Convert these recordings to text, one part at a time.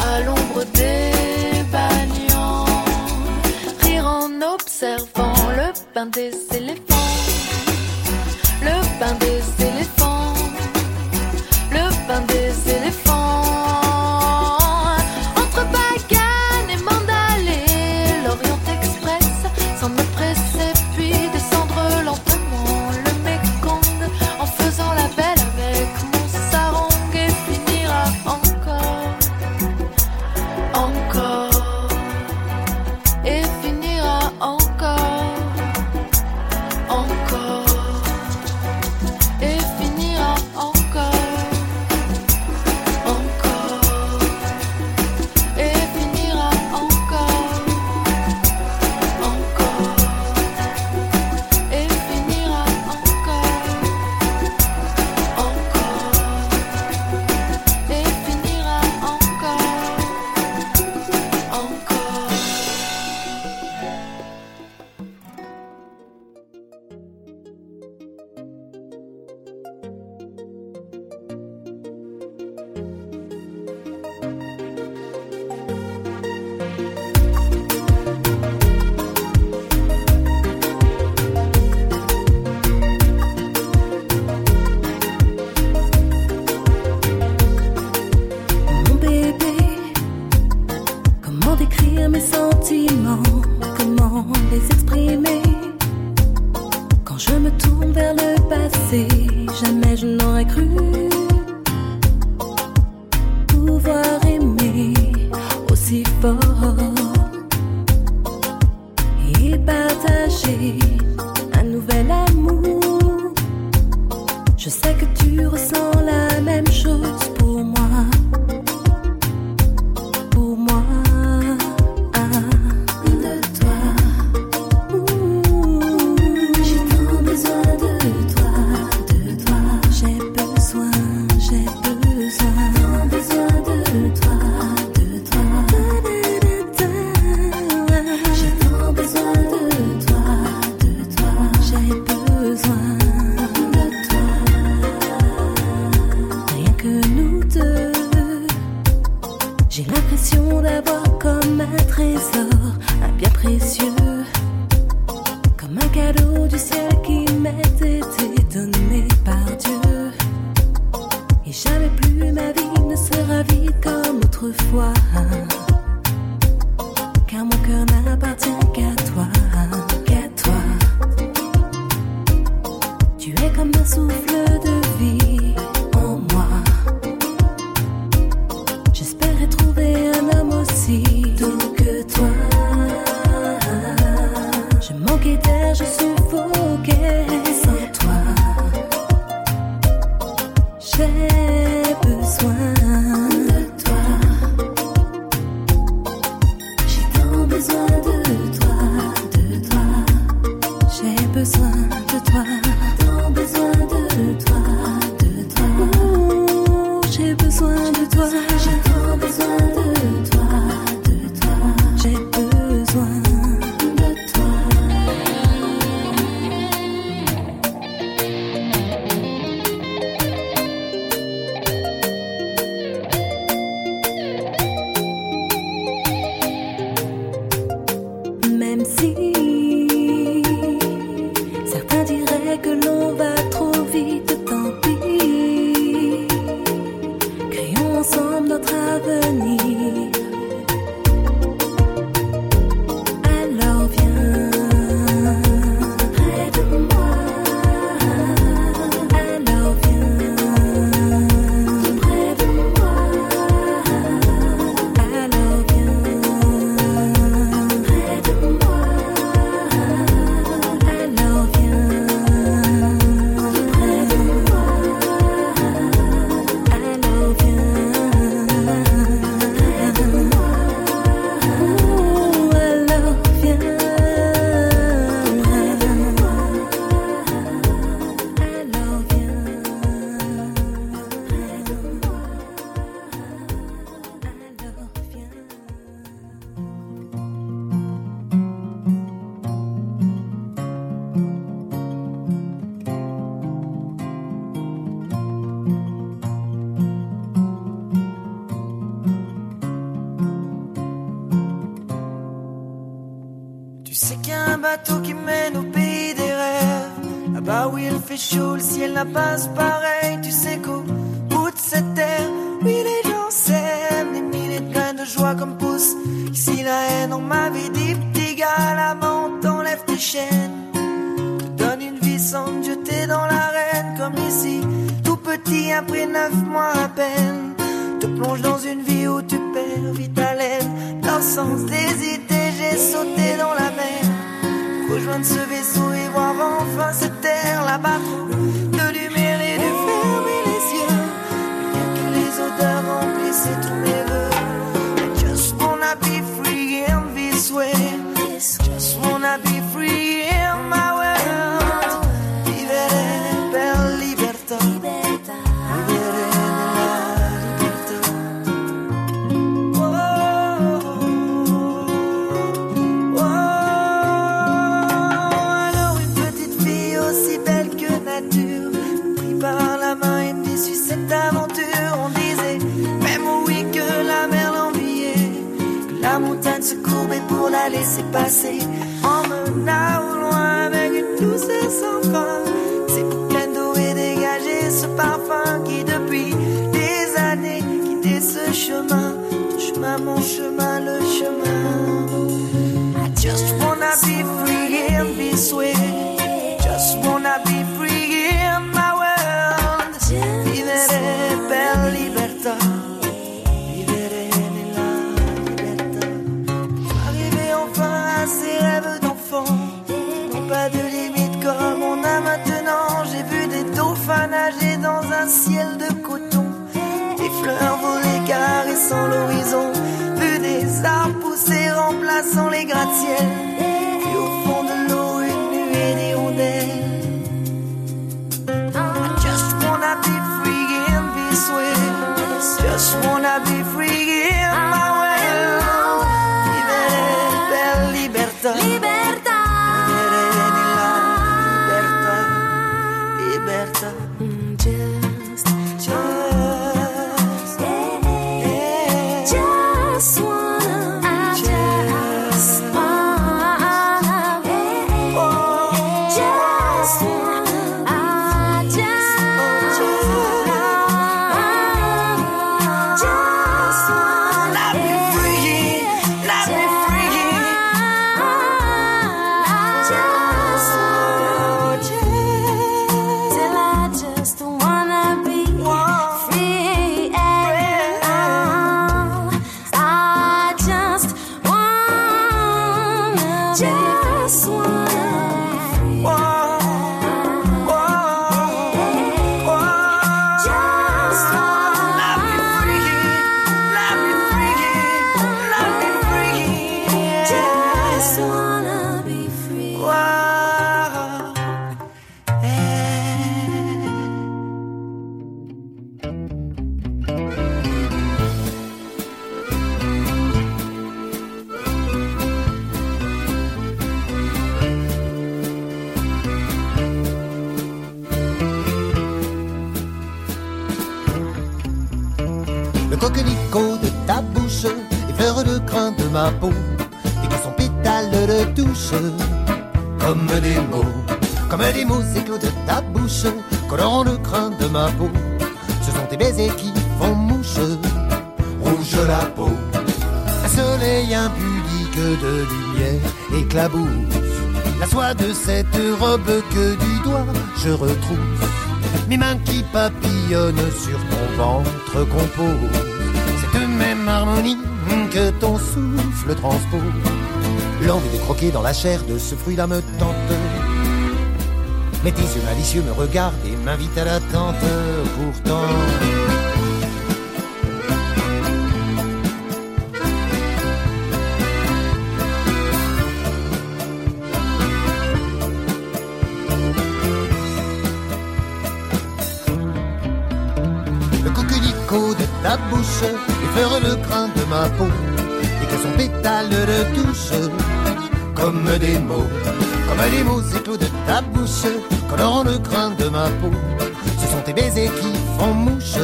à l'ombre des bagnons, rire en observant le bain des un bien précieux. Bateau qui mène au pays des rêves. Là-bas où il fait chaud, le ciel n'a pas pareil. Tu sais qu'au bout de cette terre, oui, les gens s'aiment. Des milliers de graines de joie comme pousse. Ici, la haine, on m'avait dit, petit gars, la menthe, enlève tes chaînes. Te donne une vie sans Dieu, t'es dans l'arène. Comme ici, tout petit, après neuf mois à peine. Te plonge dans une vie où tu perds vite haleine. Dans sens des idées, j'ai sauté dans la mer. Rejoindre ce vaisseau et voir enfin cette terre là-bas. Pour la laisser passer. Emmena au loin avec une douceur sans fin. C'est pour pleine d'eau et dégager ce parfum qui depuis des années quittait ce chemin. Mon chemin, le chemin. L'horizon. Vu des arbres pousser remplaçant les gratte-ciels. Croquer dans la chair de ce fruit là me tente. Mais tes yeux malicieux me regardent et m'invitent à l'attente. Pourtant, le coquelicot de ta bouche effleure le crin de ma peau et que son pétale le touche comme des mots, comme des mots éclos de ta bouche colorant le crin de ma peau. Ce sont tes baisers qui font mouche,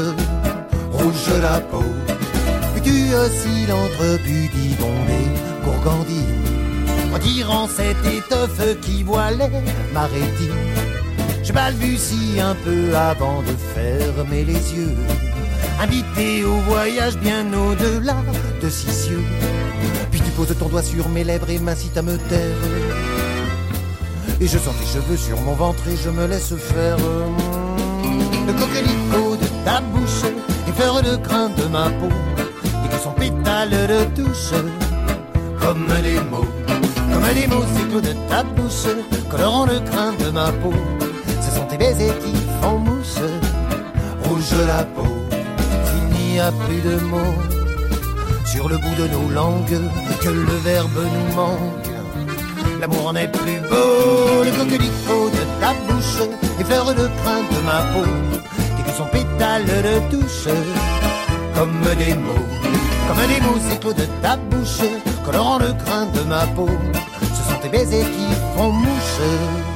rouge la peau. Puis tu oscilles entre pudibondé, gourgandine, tirant cette étoffe qui voilait ma rétine. Je balbutie un peu avant de fermer les yeux, invité au voyage bien au-delà de six cieux. Poses ton doigt sur mes lèvres et m'incites à me taire. Et je sens tes cheveux sur mon ventre et je me laisse faire. Le coquelicot de ta bouche effleure le crin de ma peau et que son pétale de touche comme des mots comme des mots cyclos de ta bouche, colorant le crin de ma peau. Ce sont tes baisers qui font mouche, rouge la peau. S'il n'y a plus de mots sur le bout de nos langues, que le verbe nous manque. L'amour en est plus beau, le coquelicot de ta bouche effleure le crin de ma peau, et que son pétale le touche comme des mots, comme des mots cyclos de ta bouche, colorant le crin de ma peau tes baisers qui font mouche.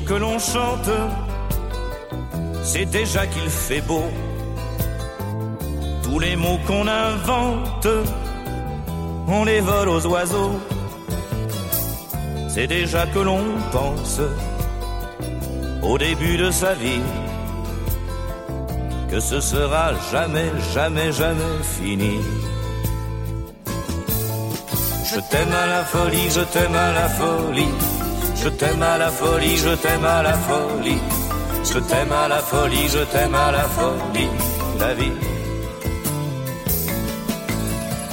Que l'on chante, c'est déjà qu'il fait beau. Tous les mots qu'on invente, on les vole aux oiseaux. C'est déjà que l'on pense au début de sa vie que ce sera jamais, jamais, jamais fini. Je t'aime à la folie, je t'aime à la folie. Je t'aime à la folie, je t'aime à la folie. Je t'aime à la folie, je t'aime à la folie. La vie.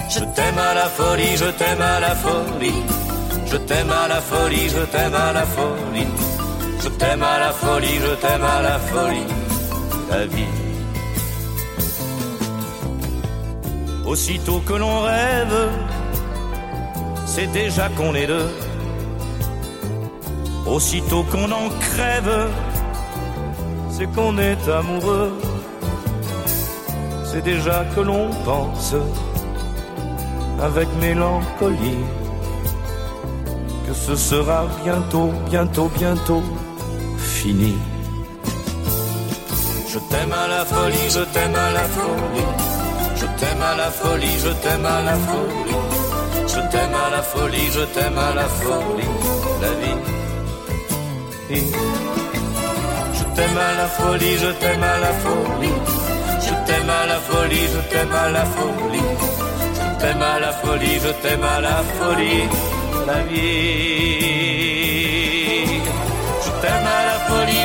Je t'aime à la folie, je t'aime à la folie. Je t'aime à la folie, je t'aime à la folie. Je t'aime à la folie, je t'aime à la folie. La vie. Aussitôt que l'on rêve, c'est déjà qu'on est deux. Aussitôt qu'on en crève, c'est qu'on est amoureux. C'est déjà que l'on pense avec mélancolie que ce sera bientôt, bientôt, bientôt fini. Je t'aime à la folie, je t'aime à la folie. Je t'aime à la folie, je t'aime à la folie. Je t'aime à la folie, je t'aime à la folie. La vie. Je t'aime à la folie, je t'aime à la folie. Je t'aime à la folie, je t'aime à la folie. Je t'aime à la folie, je t'aime à la folie. La vie. Je t'aime à la folie,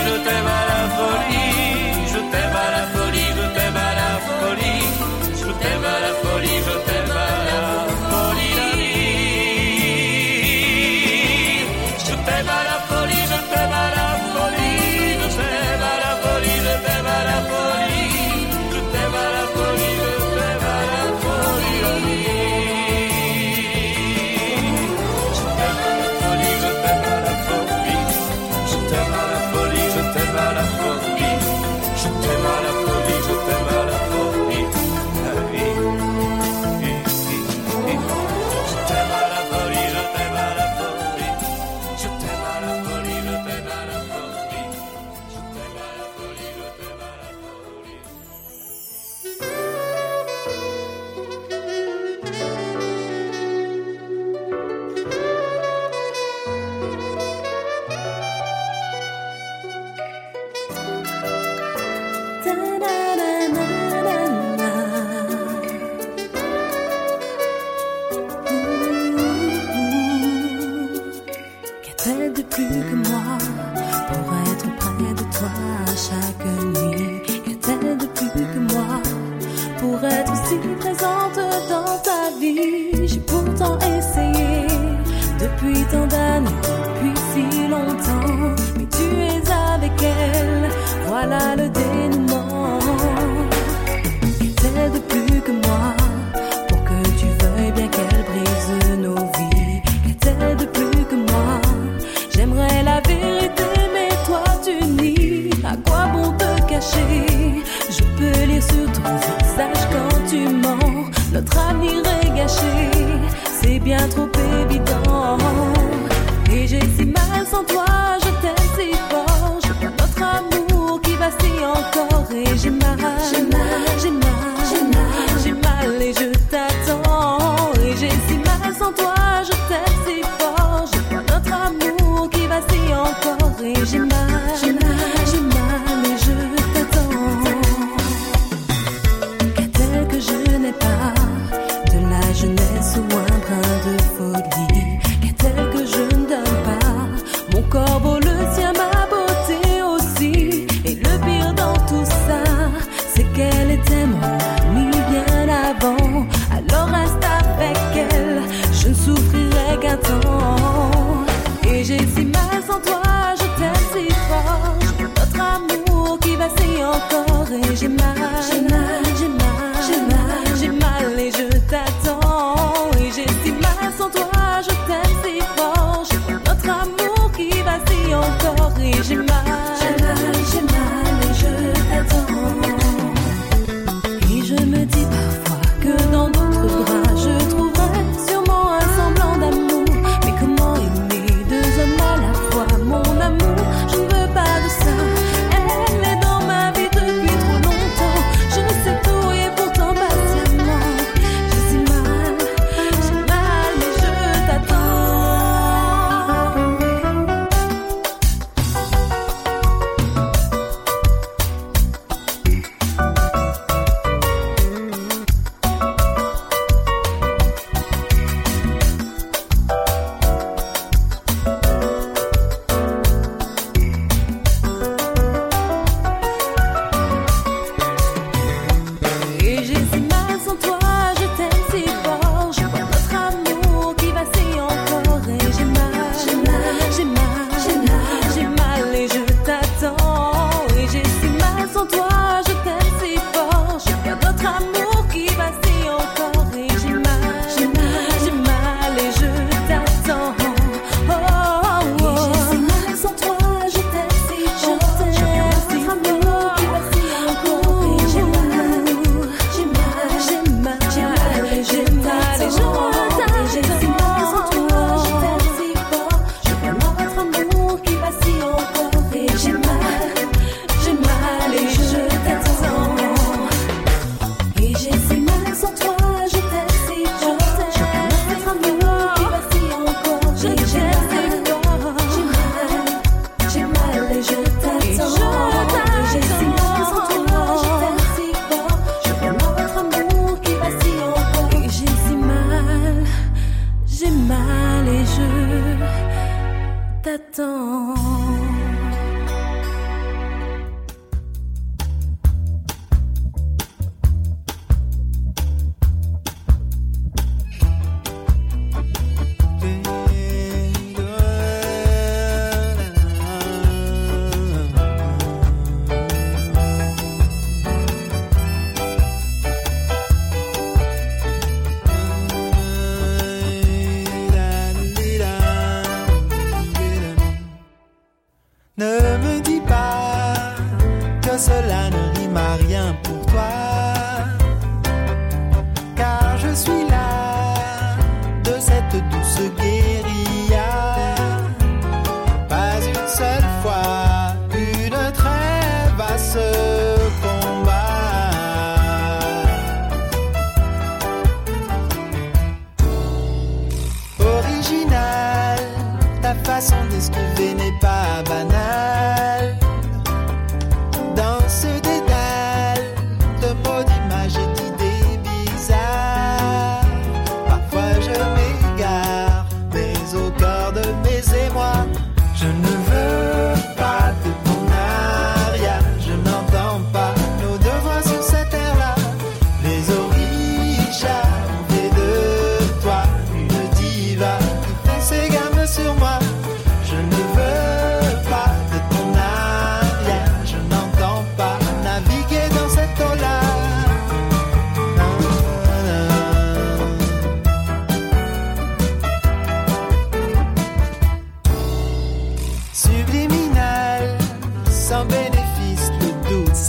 bien trop évident. Et j'ai si mal sans toi, je t'aime si fort. Je vois notre amour qui vacille encore et j'ai mal, j'ai mal,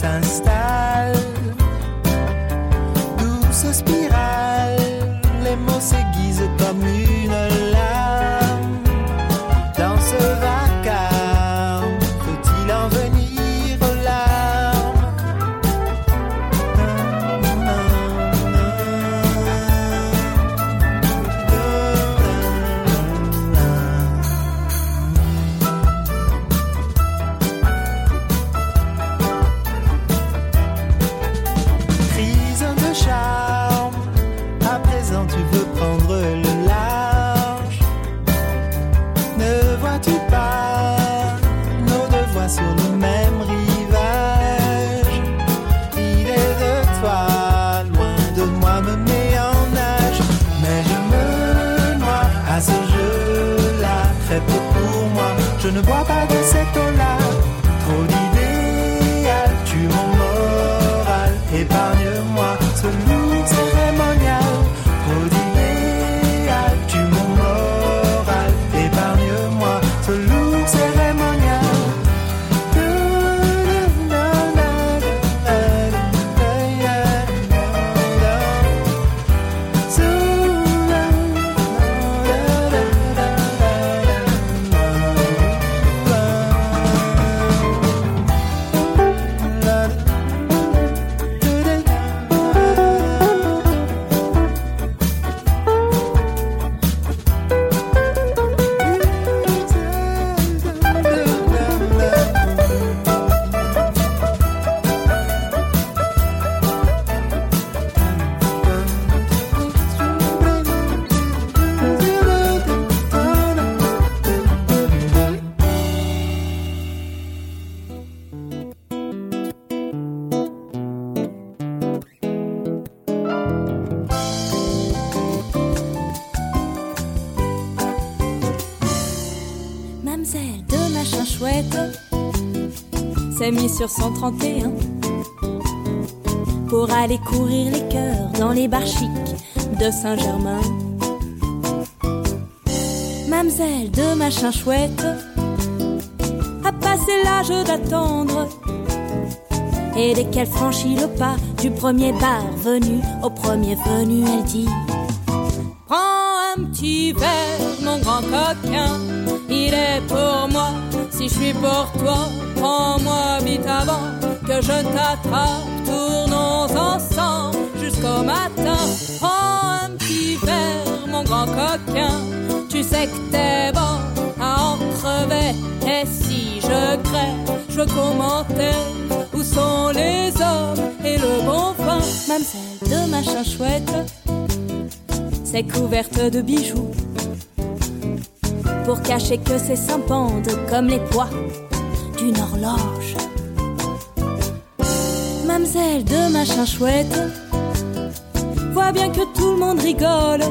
le doute mis sur 131 pour aller courir les cœurs dans les bars chics de Saint-Germain. Mamselle de machin chouette a passé l'âge d'attendre. Et dès qu'elle franchit le pas du premier bar venu au premier venu, elle dit Prends un petit verre, mon grand coquin, il est pour moi. Je suis pour toi, prends-moi vite avant que je t'attrape. Tournons ensemble jusqu'au matin. Prends un petit verre, mon grand coquin, tu sais que t'es bon à en crever. Et si je crève, je veux où sont les hommes et le bon vin. Même celle de machin chouette c'est couverte de bijoux. Pour cacher que ses seins pendent comme les poids d'une horloge. Mamselle de machin chouette, voit bien que tout le monde rigole.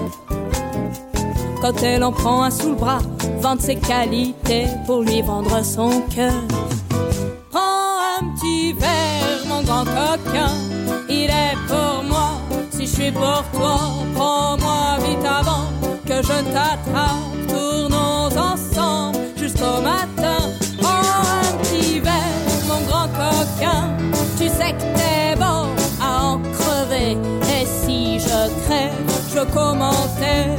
Quand elle en prend un sous le bras, vante ses qualités pour lui vendre son cœur. Prends un petit verre, mon grand coquin, il est pour moi. Si je suis pour toi, prends-moi vite avant que je t'attrape. Jusqu'au matin. Prends un petit verre, mon grand coquin. Tu sais que t'es bon à en crever. Et si je crève, je commentais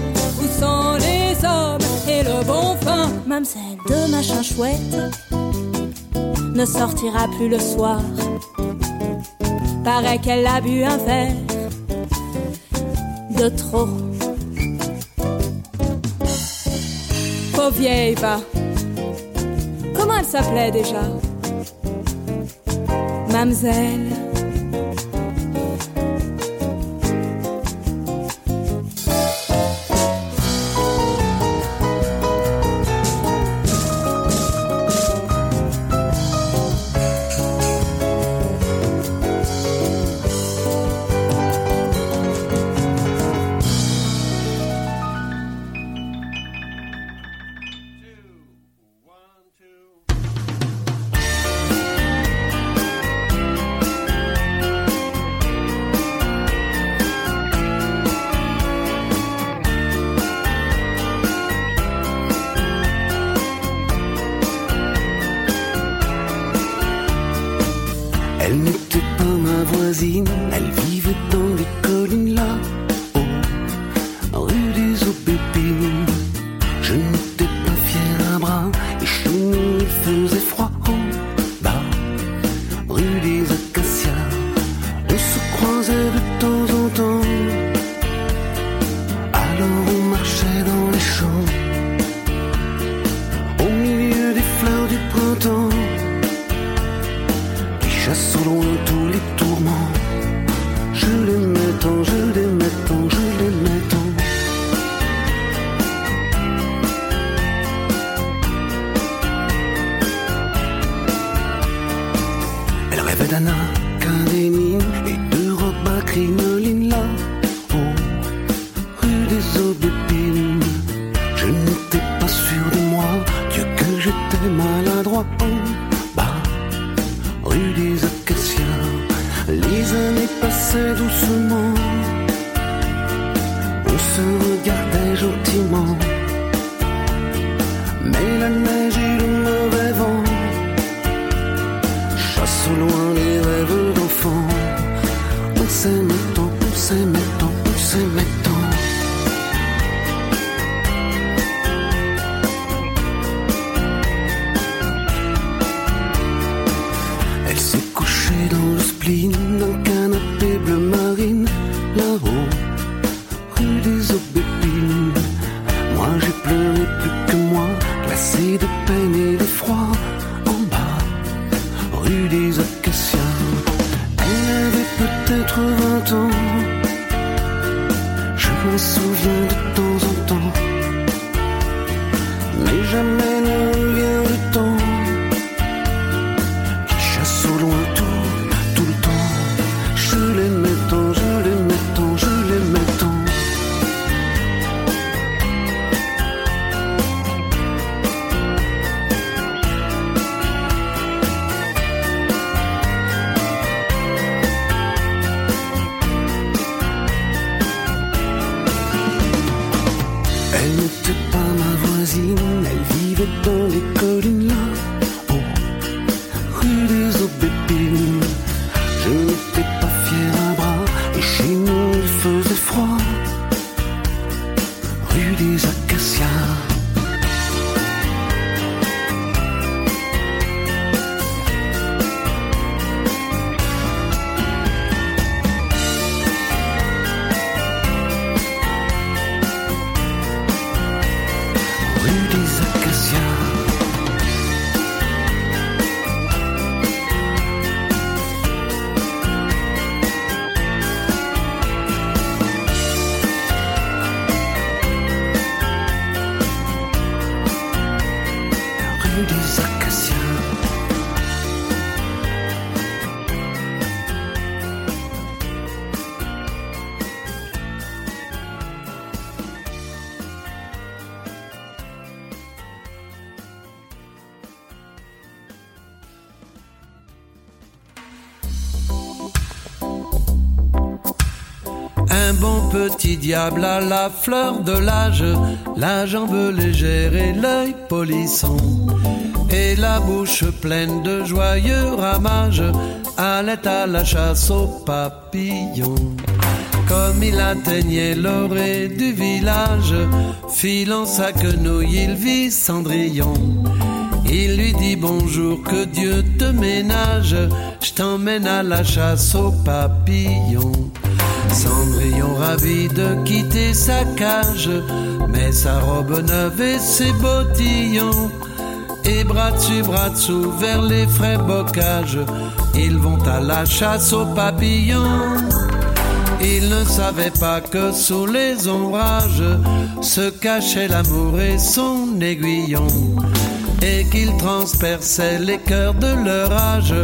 où sont les hommes et le bon vin. Mamselle de machin chouette ne sortira plus le soir. Paraît qu'elle a bu un verre de trop. Pauvre vieille, va. Elle s'appelait déjà Mamselle. Ma ma voisine, elle vivait dans les collines diable à la fleur de l'âge, la jambe légère et l'œil polisson, et la bouche pleine de joyeux ramages, allait à la chasse aux papillons. Comme il atteignait l'orée du village, filant sa quenouille, il vit Cendrillon. Il lui dit bonjour, que Dieu te ménage, je t'emmène à la chasse aux papillons. Cendrillon ravi de quitter sa cage, met sa robe neuve et ses bottillons. Et bras dessus, bras dessous, vers les frais bocages, ils vont à la chasse aux papillons. Ils ne savaient pas que sous les ombrages se cachait l'amour et son aiguillon. Et qu'ils transperçaient les cœurs de leur âge,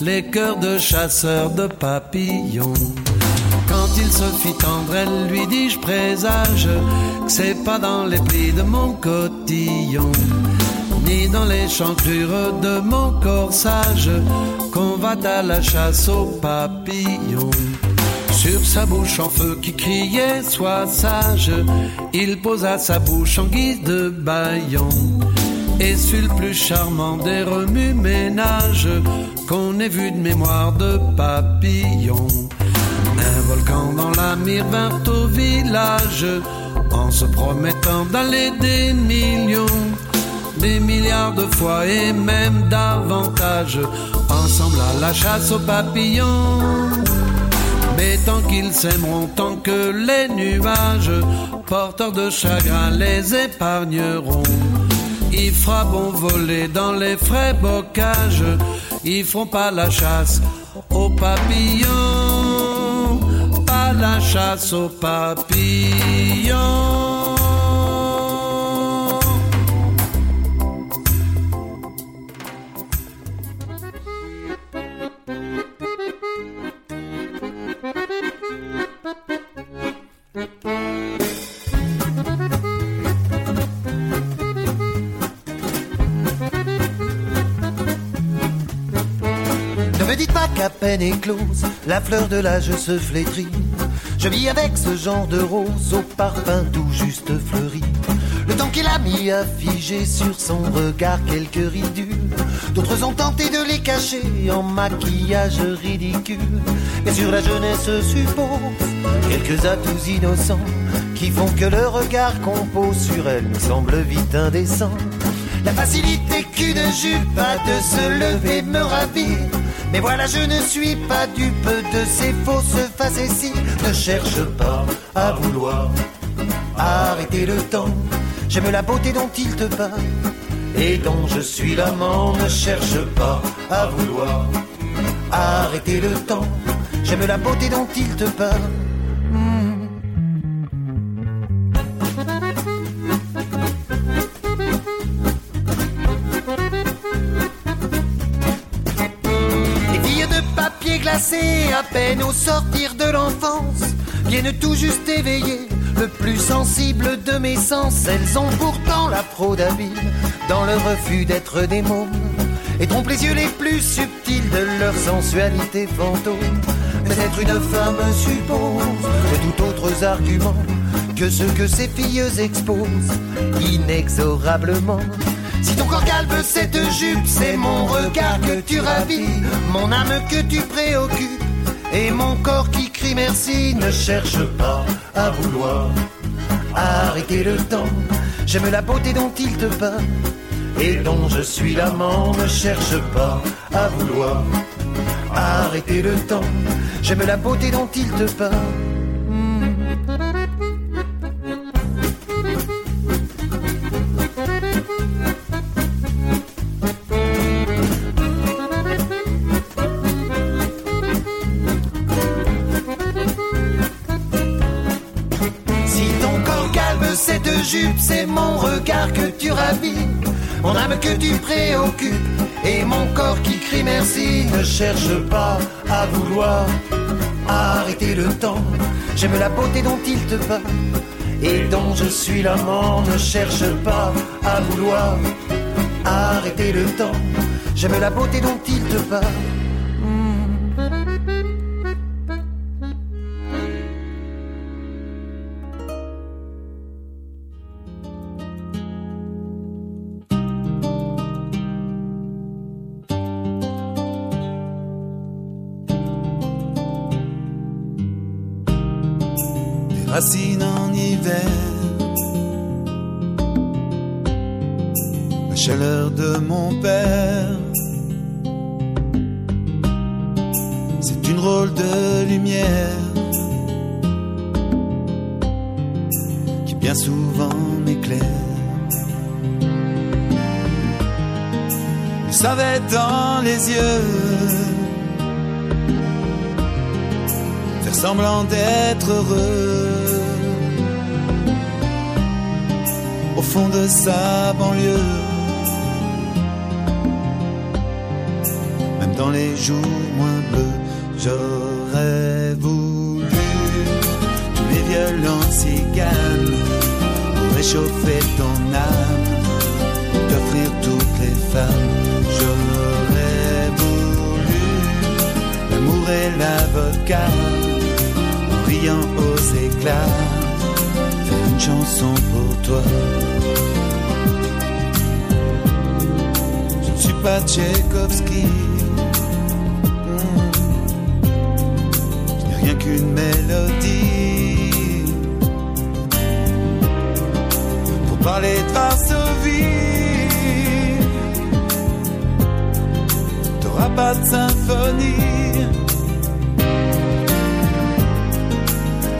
les cœurs de chasseurs de papillons. Il se fit tendre, elle lui dit je présage que c'est pas dans les plis de mon cotillon, ni dans les chancrures de mon corsage qu'on va à la chasse aux papillons. Sur sa bouche en feu qui criait sois sage, il posa sa bouche en guise de baillon. Et fut le plus charmant des remue-ménages qu'on ait vu de mémoire de papillon. Un volcan dans la mire vint au village en se promettant d'aller des millions, des milliards de fois et même davantage ensemble à la chasse aux papillons. Mais tant qu'ils s'aimeront, tant que les nuages porteurs de chagrin les épargneront. Ils bon voler dans les frais bocages, ils feront pas la chasse aux papillons, la chasse aux papillons. Ne me dites pas qu'à peine éclose, la fleur de l'âge se flétrit. Je vis avec ce genre de rose au parfum tout juste fleuri. Le temps qu'il a mis à figer sur son regard quelques ridules. D'autres ont tenté de les cacher en maquillage ridicule. Mais sur la jeunesse suppose quelques atouts innocents qui font que le regard qu'on pose sur elle nous semble vite indécent. La facilité qu'une jupe a de se lever me ravit. Mais voilà, je ne suis pas dupe de ces fausses facéties. Ne cherche pas à vouloir arrêter le temps. J'aime la beauté dont il te parle et dont je suis l'amant. Ne cherche pas à vouloir arrêter le temps. J'aime la beauté dont il te parle. Au sortir de l'enfance, viennent tout juste éveiller le plus sensible de mes sens. Elles ont pourtant la fraude habile dans le refus d'être des mômes et trompent les yeux les plus subtils de leur sensualité fantôme. Mais être une femme suppose de tout autres arguments que ceux que ces filles exposent inexorablement. Si ton corps calme cette jupe, c'est mon regard que tu ravis, mon âme que tu préoccupes, et mon corps qui crie merci. Ne cherche pas à vouloir arrêter le temps. J'aime la beauté dont il te parle et dont je suis l'amant. Ne cherche pas à vouloir arrêter le temps. J'aime la beauté dont il te parle. Que tu préoccupes et mon corps qui crie merci. Ne cherche pas à vouloir arrêter le temps. J'aime la beauté dont il te va et dont je suis l'amant. Ne cherche pas à vouloir arrêter le temps. J'aime la beauté dont il te va. La chaleur de mon père. C'est une rôle de lumière qui bien souvent m'éclaire. Il savait dans les yeux faire semblant d'être heureux fond de sa banlieue. Même dans les jours moins bleus, j'aurais voulu tous les violents ciganes pour réchauffer ton âme, t'offrir toutes les femmes. J'aurais voulu l'amour et l'avocat en riant aux éclats, une chanson pour toi. Pas Tchaïkovski. Hmm. Rien qu'une mélodie pour parler de Varsovie. T'auras pas de symphonie.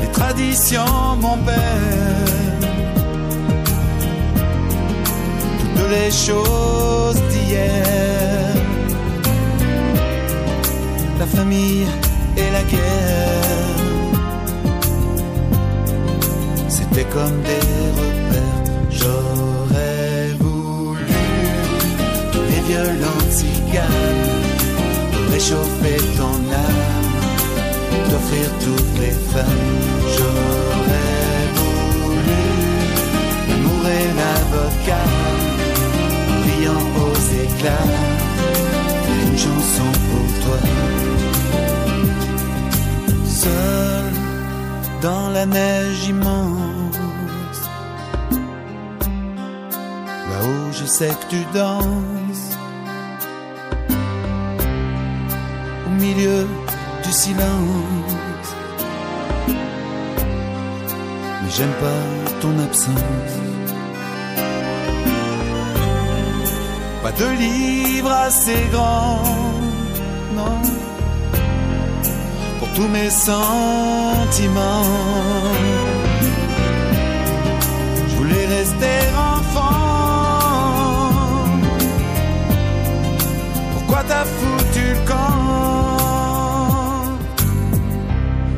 Les traditions, mon père. Toutes les choses La famille et la guerre. C'était comme des repères. J'aurais voulu tous les violents ciganes pour réchauffer ton âme, t'offrir toutes les femmes. J'aurais voulu et l'avocat, brillant une chanson pour toi. Seul dans la neige immense, là-haut je sais que tu danses. Au milieu du silence, mais j'aime pas ton absence. De livre assez grand, non, pour tous mes sentiments. Je voulais rester enfant. Pourquoi t'as foutu le camp?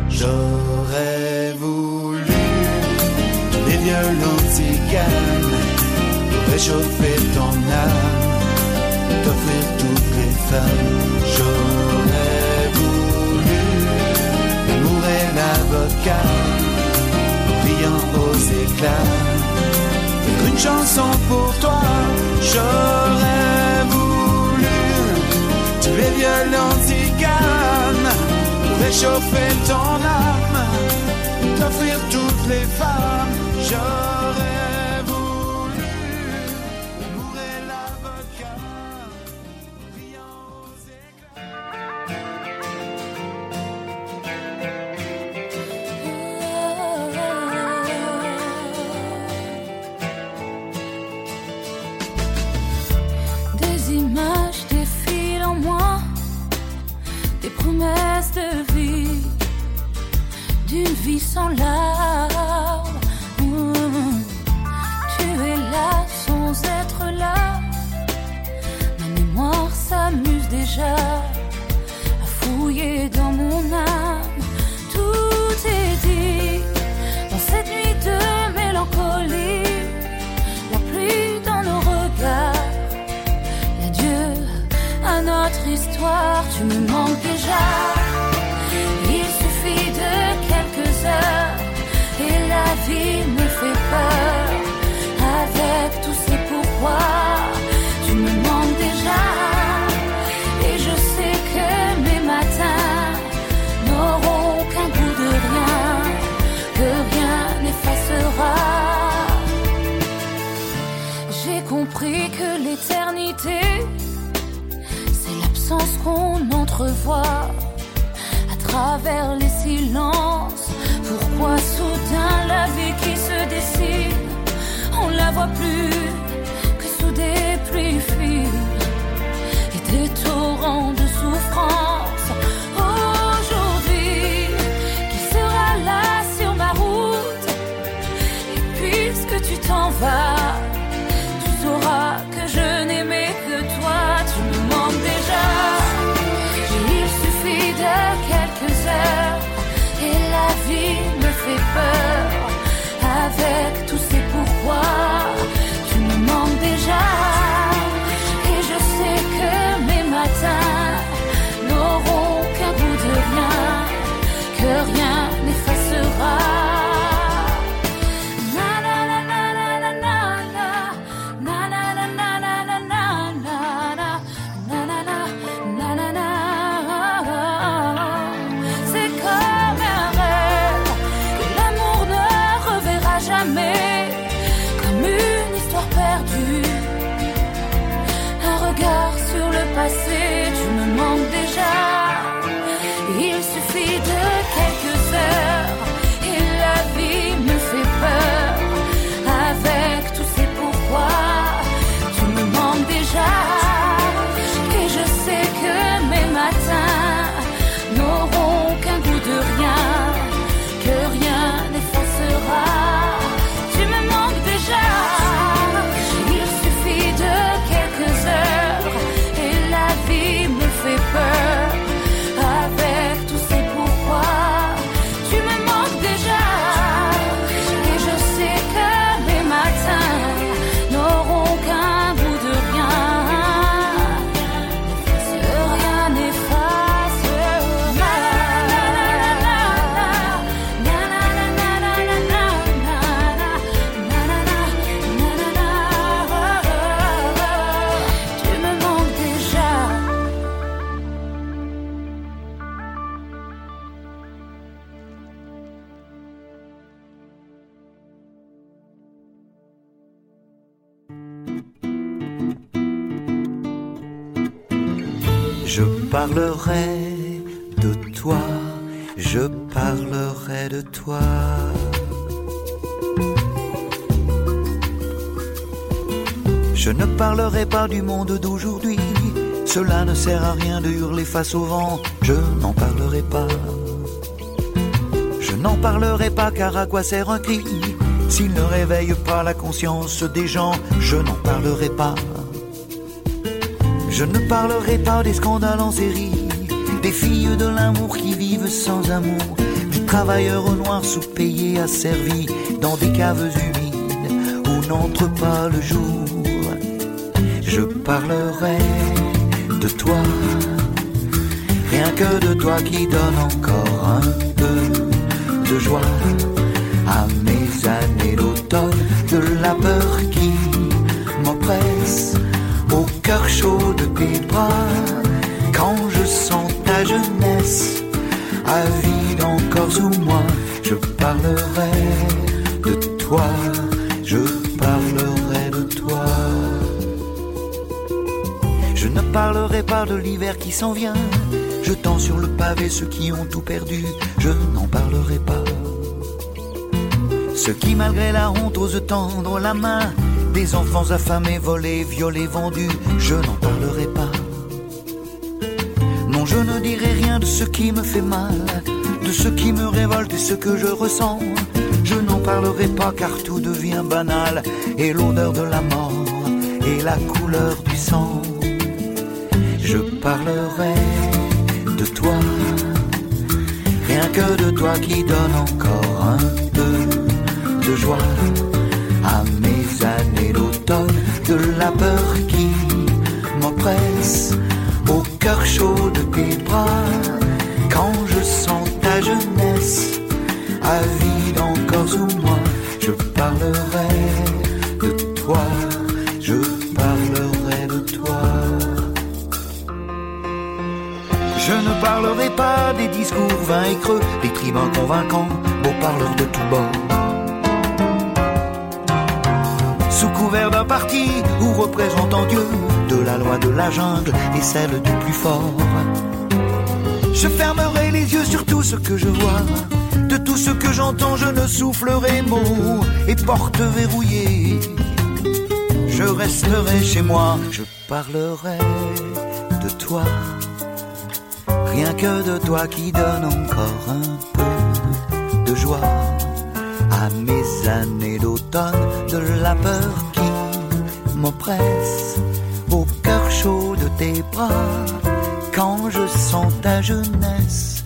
J'aurais voulu les violents ciganes pour réchauffer ton âme, J'aurais voulu l'amour et l'avocat, brillant aux éclats, une chanson pour toi. J'aurais voulu violents ciganes pour réchauffer ton âme, t'offrir toutes les femmes. Face au vent, je n'en parlerai pas. Je n'en parlerai pas car à quoi sert un cri S'il ne réveille pas la conscience des gens, je n'en parlerai pas. Je ne parlerai pas des scandales en série, des filles de l'amour qui vivent sans amour, du travailleur noir sous-payé asservi dans des caves humides où n'entre pas le jour. Je parlerai de toi, rien que de toi qui donne encore un peu de joie à mes années d'automne, de la peur qui m'oppresse au cœur chaud de tes bras, quand je sens ta jeunesse avide encore sous moi, je parlerai de toi, je parlerai de toi. Je ne parlerai pas de l'hiver qui s'en vient, jetant sur le pavé ceux qui ont tout perdu, je n'en parlerai pas. Ceux qui, malgré la honte, osent tendre la main, des enfants affamés, volés, violés, vendus, je n'en parlerai pas. Non, je ne dirai rien de ce qui me fait mal, de ce qui me révolte et ce que je ressens. Je n'en parlerai pas car tout devient banal, et l'odeur de la mort et la couleur du sang. Je parlerai de toi, rien que de toi qui donne encore un peu de joie à mes années d'automne, de la peur qui m'oppresse au cœur chaud de tes bras. Quand je sens ta jeunesse à des discours vains et creux, des tribuns convaincants, beaux parleurs de tout bord. Sous couvert d'un parti ou représentant Dieu, de la loi de la jungle et celle du plus fort. Je fermerai les yeux sur tout ce que je vois. De tout ce que j'entends, je ne soufflerai mot et porte verrouillée. Je resterai chez moi, je parlerai de toi. Rien que de toi qui donne encore un peu de joie à mes années d'automne, de la peur qui m'oppresse au cœur chaud de tes bras. Quand je sens ta jeunesse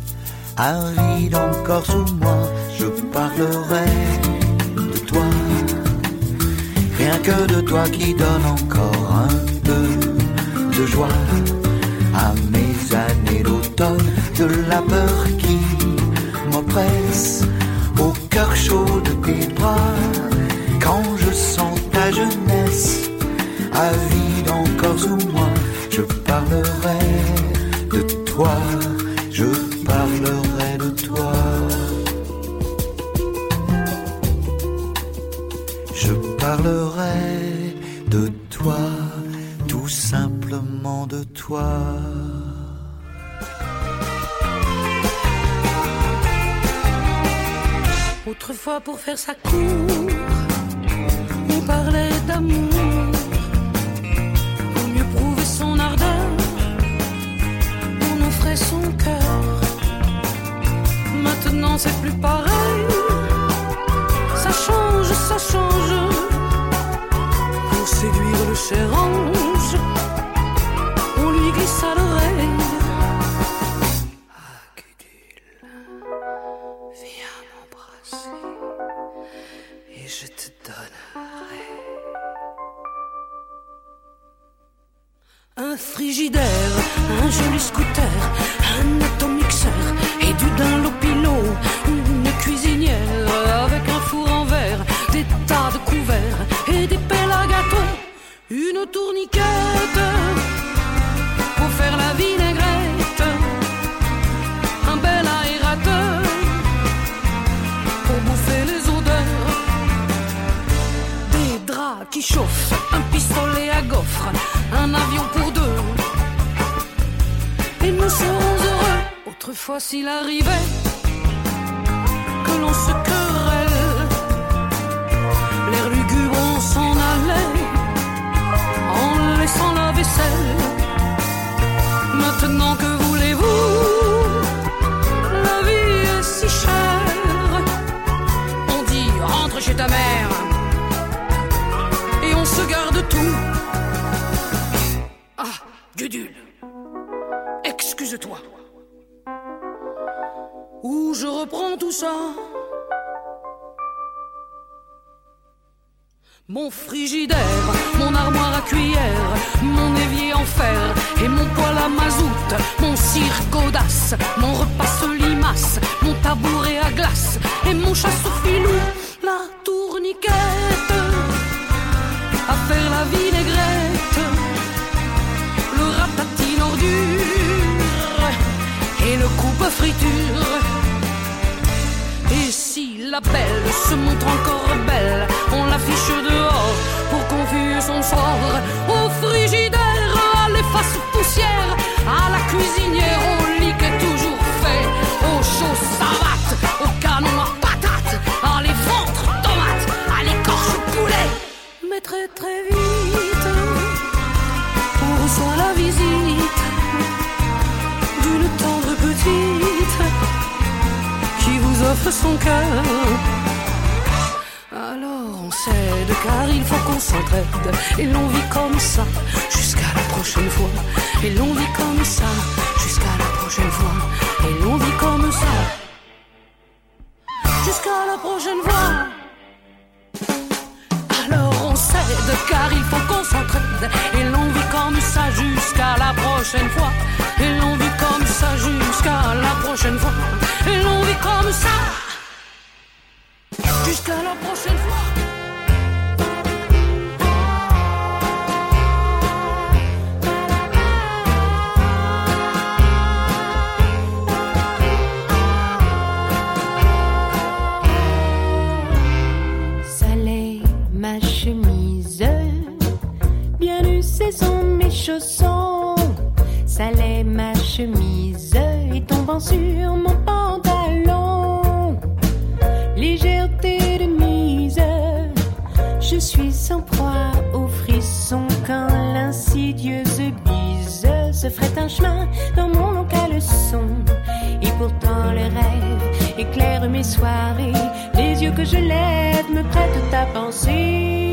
aride encore sous moi, je parlerai de toi. Rien que de toi qui donne encore un peu de joie à mes années de la peur qui m'oppresse au cœur chaud de tes bras. Quand je sens ta jeunesse avide encore sous moi, je parlerai de toi, Autrefois pour faire sa cour, on parlait d'amour. Pour mieux prouver son ardeur, on offrait son cœur. Maintenant c'est plus pareil, ça change, ça change. Pour séduire le cher ange, Mon frigidaire, mon armoire à cuillère, mon évier en fer et mon poêle à mazout, mon cirque audace, mon repas limace, mon tabouret à glace et mon chasse au filou, la tourniquette à faire la vinaigrette, le ratatine ordure et le coupe friture. Belle se montre encore belle, on l'affiche dehors pour qu'on fuit son sort. Au frigidaire, à l'efface poussière, à la cuisinière, son cœur. Alors on cède car il faut qu'on s'entraide et l'on vit comme ça jusqu'à la prochaine fois. Et l'on vit comme ça jusqu'à la prochaine fois. Jusqu'à la prochaine chemin dans mon local son. Et pourtant le rêve éclaire mes soirées. Les yeux que je lève me prêtent à penser.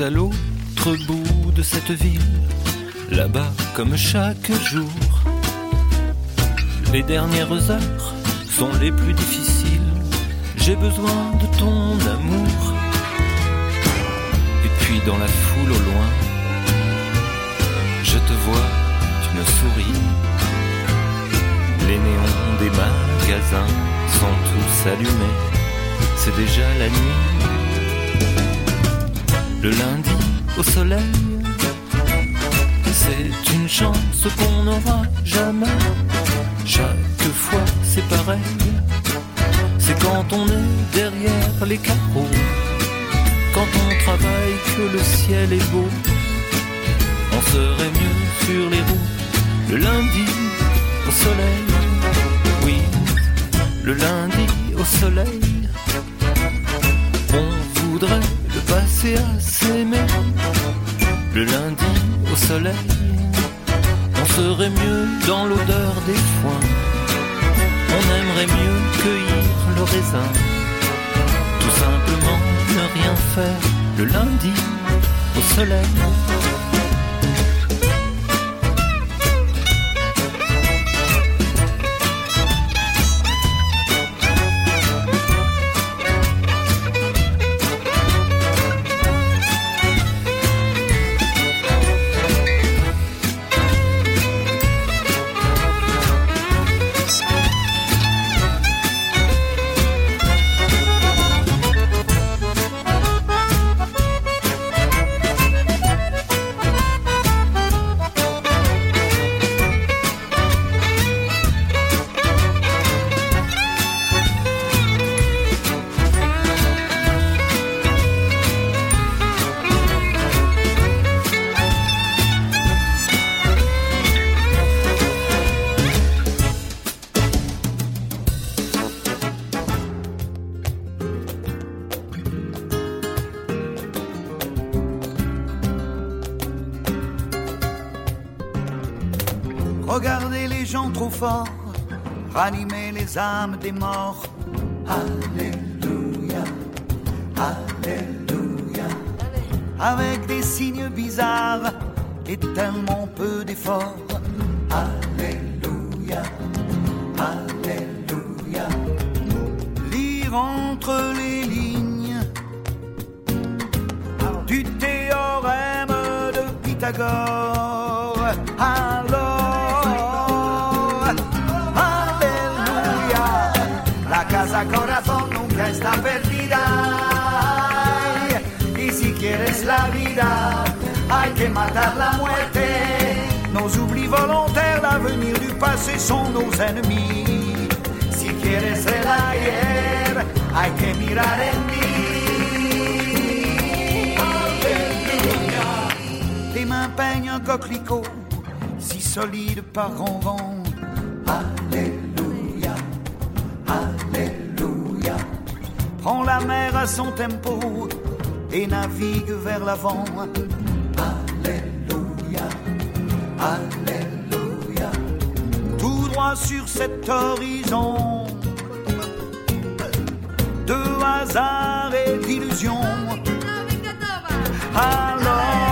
À l'autre bout de cette ville, là-bas comme chaque jour. Les dernières heures sont les plus difficiles, j'ai besoin de ton amour. Et puis dans la foule au loin, je te vois, tu me souris. Les néons des magasins sont tous allumés, c'est déjà la nuit. Le lundi au soleil, c'est une chance qu'on n'aura jamais. Chaque fois c'est pareil, c'est quand on est derrière les carreaux, quand on travaille que le ciel est beau. On serait mieux sur les routes le lundi au soleil, oui, le lundi au soleil. On voudrait passer à s'aimer le lundi au soleil. On serait mieux dans l'odeur des foins. On aimerait mieux cueillir le raisin. Tout simplement ne rien faire le lundi au soleil. Regardez les gens trop forts, ranimer les âmes des morts. Alléluia, Alléluia. Avec des signes bizarres et tellement peu d'efforts. Alléluia, Alléluia. Lire entre les lignes du théorème de Pythagore. Está perdida. Y si quieres la vida, hay que matar la muerte. Nos oublis volontaires, l'avenir du passé sont nos ennemis. Si quieres el ayer, hay que mirar en mí. Tes mains peignent un coquelicot, si solide par grand Prends la mer à son tempo et navigue vers l'avant. Alléluia, Alléluia. Tout droit sur cet horizon de hasard et d'illusion. Alors,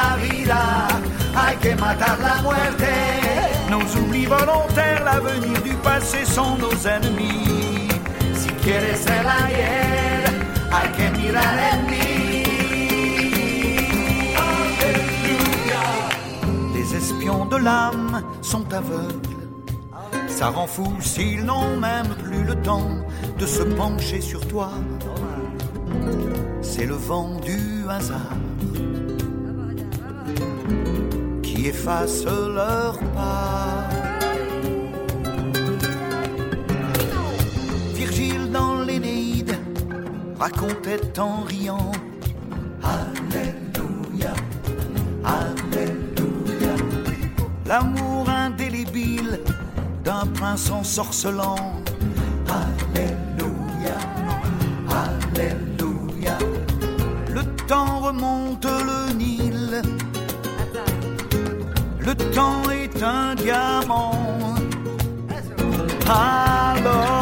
la vida, hay que matar la muerte. Nos oublis volontaires, l'avenir du passé sont nos ennemis. Si quieres el ayer, hay que mirar en mí. Les espions de l'âme sont aveugles. Ça rend fou s'ils n'ont même plus le temps de se pencher sur toi. C'est le vent du hasard efface leur pas. Virgile dans l'Énéide racontait en riant Alléluia, Alléluia, l'amour indélébile d'un prince ensorcelant. Alléluia, Alléluia, le temps remonte le le temps est un diamant. Alors,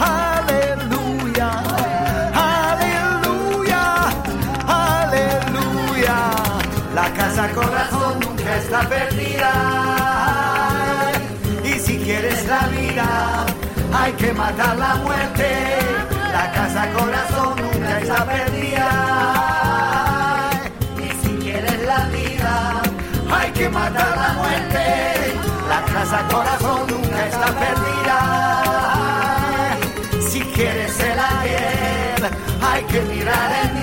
Alléluia, Alléluia, Alléluia. La casa corazón nunca está perdida. Y si quieres la vida, hay que matar la muerte. La casa corazón nunca está perdida. mata la muerte, la casa corazón nunca está perdida. Si quieres el ayer, hay que mirar el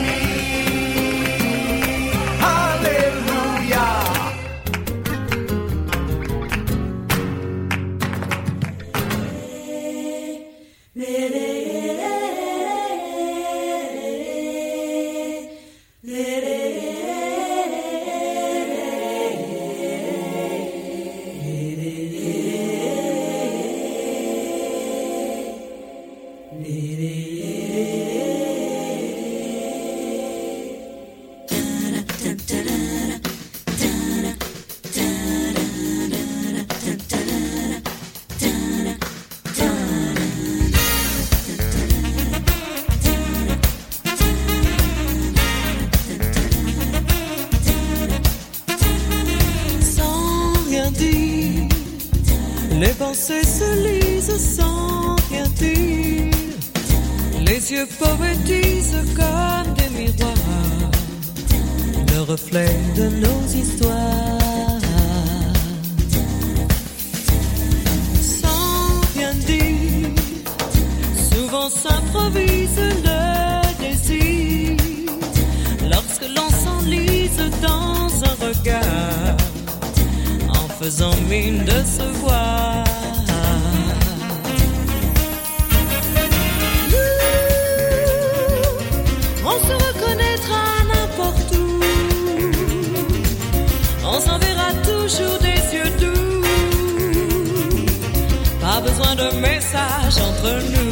和你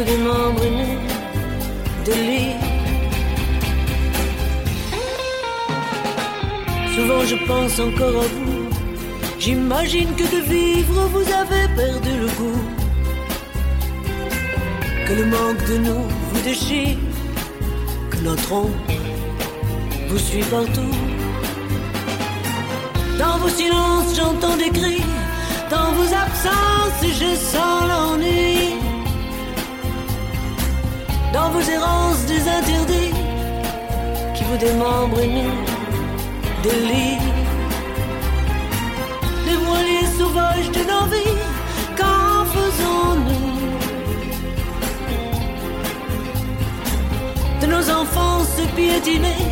vous démembrent de lit. Souvent je pense encore à vous. J'imagine que de vivre vous avez perdu le goût. Que le manque de nous vous déchire. Que notre ombre vous suit partout. Dans vos silences j'entends des cris. Dans vos absences je sens l'ennui dans vos errances des interdits qui vous démembrent nus des lits, des voiliers sauvages de nos vies. Qu'en faisons-nous? De nos enfants se piétiner,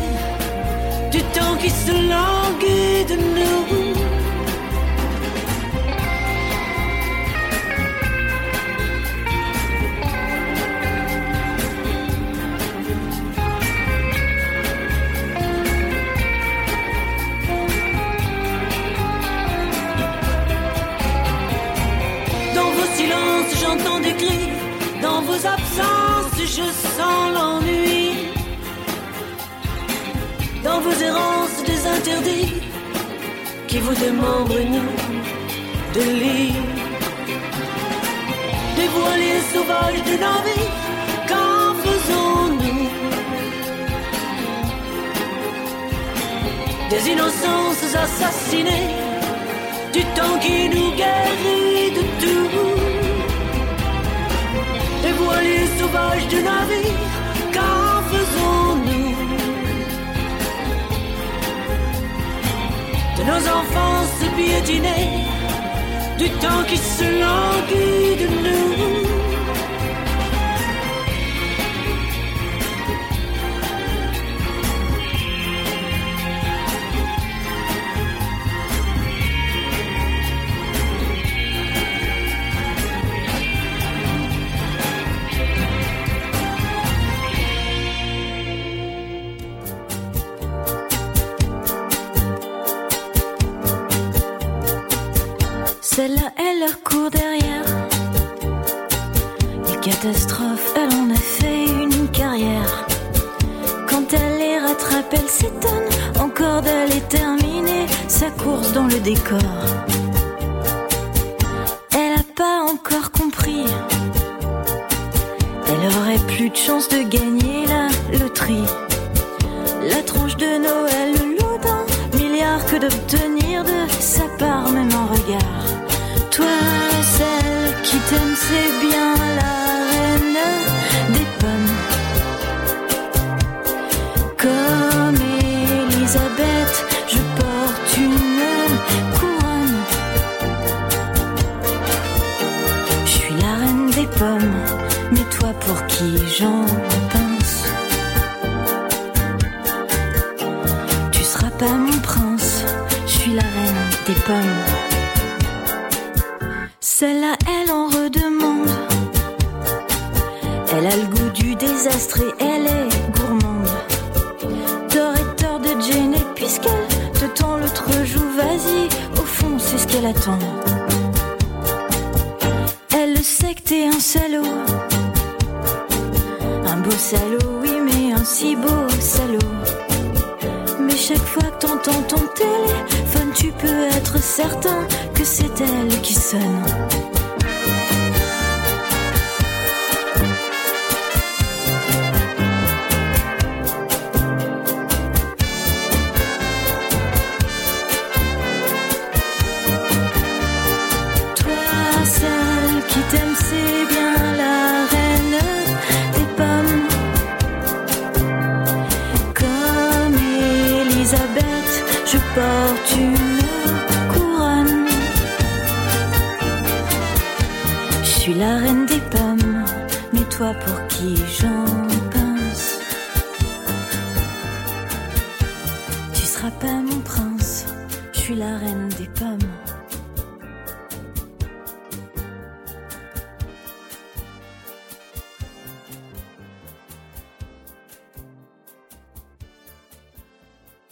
du temps qui se languit de nous? Interdits qui vous démembrent nous de lit. Des voiliers sauvages de vies, qu'en faisons-nous? Des innocences assassinées du temps qui nous guérit de tout. Des voiliers sauvages de navire, qu'en nos enfants se piétiner, du temps qui se languit de nous. Celle-là, elle leur court derrière. Les catastrophes, elle en a fait une carrière. Quand elle les rattrape, elle s'étonne encore d'aller terminer sa course dans le décor. Elle a pas encore compris. Elle aurait plus de chance de gagner la loterie. La tronche de Noël, le d'un milliard que d'obtenir de sa part même un regard. Toi, celle qui t'aime, c'est bien la reine des pommes. Comme Elisabeth, je porte une couronne. Je suis la reine des pommes, mais toi pour qui j'en pense? Tu seras pas mon prince, je suis la reine des pommes. Celle-là, elle en redemande. Elle a le goût du désastre et elle est gourmande. Tort et tort de gêner puisqu'elle te tend l'autre joue, vas-y, au fond, c'est ce qu'elle attend. Elle le sait que t'es un salaud. Un beau salaud, oui, mais un si beau salaud. Mais chaque fois que t'entends ton téléphone, tu peux être certain que c'est elle qui sonne.